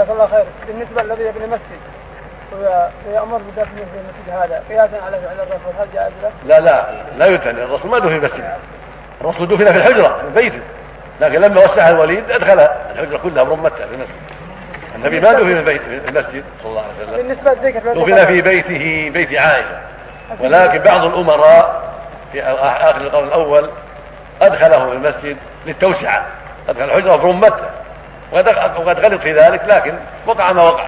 جزاك الله خير. بالنسبة الذي يبني مسجد ويأمر بدفنه في المسجد هذا قياسا على فعل الرسول هل جائز له؟ لا لا لا يدفن الرسول ما دفن في المسجد الرسول دفن في الحجرة في بيته لكن لما وسع الوليد أدخل الحجرة كلها برمتها في المسجد. النبي ما دفن في البيت في المسجد صلى الله عليه وسلم. بالنسبة لذكر دفن في بيته بيت عائشة. ولكن بعض الأمراء في آخر القرن الأول أدخله في المسجد للتوسعة. أدخل الحجرة برمته وقد غلط في ذلك لكن وقع ما وقع.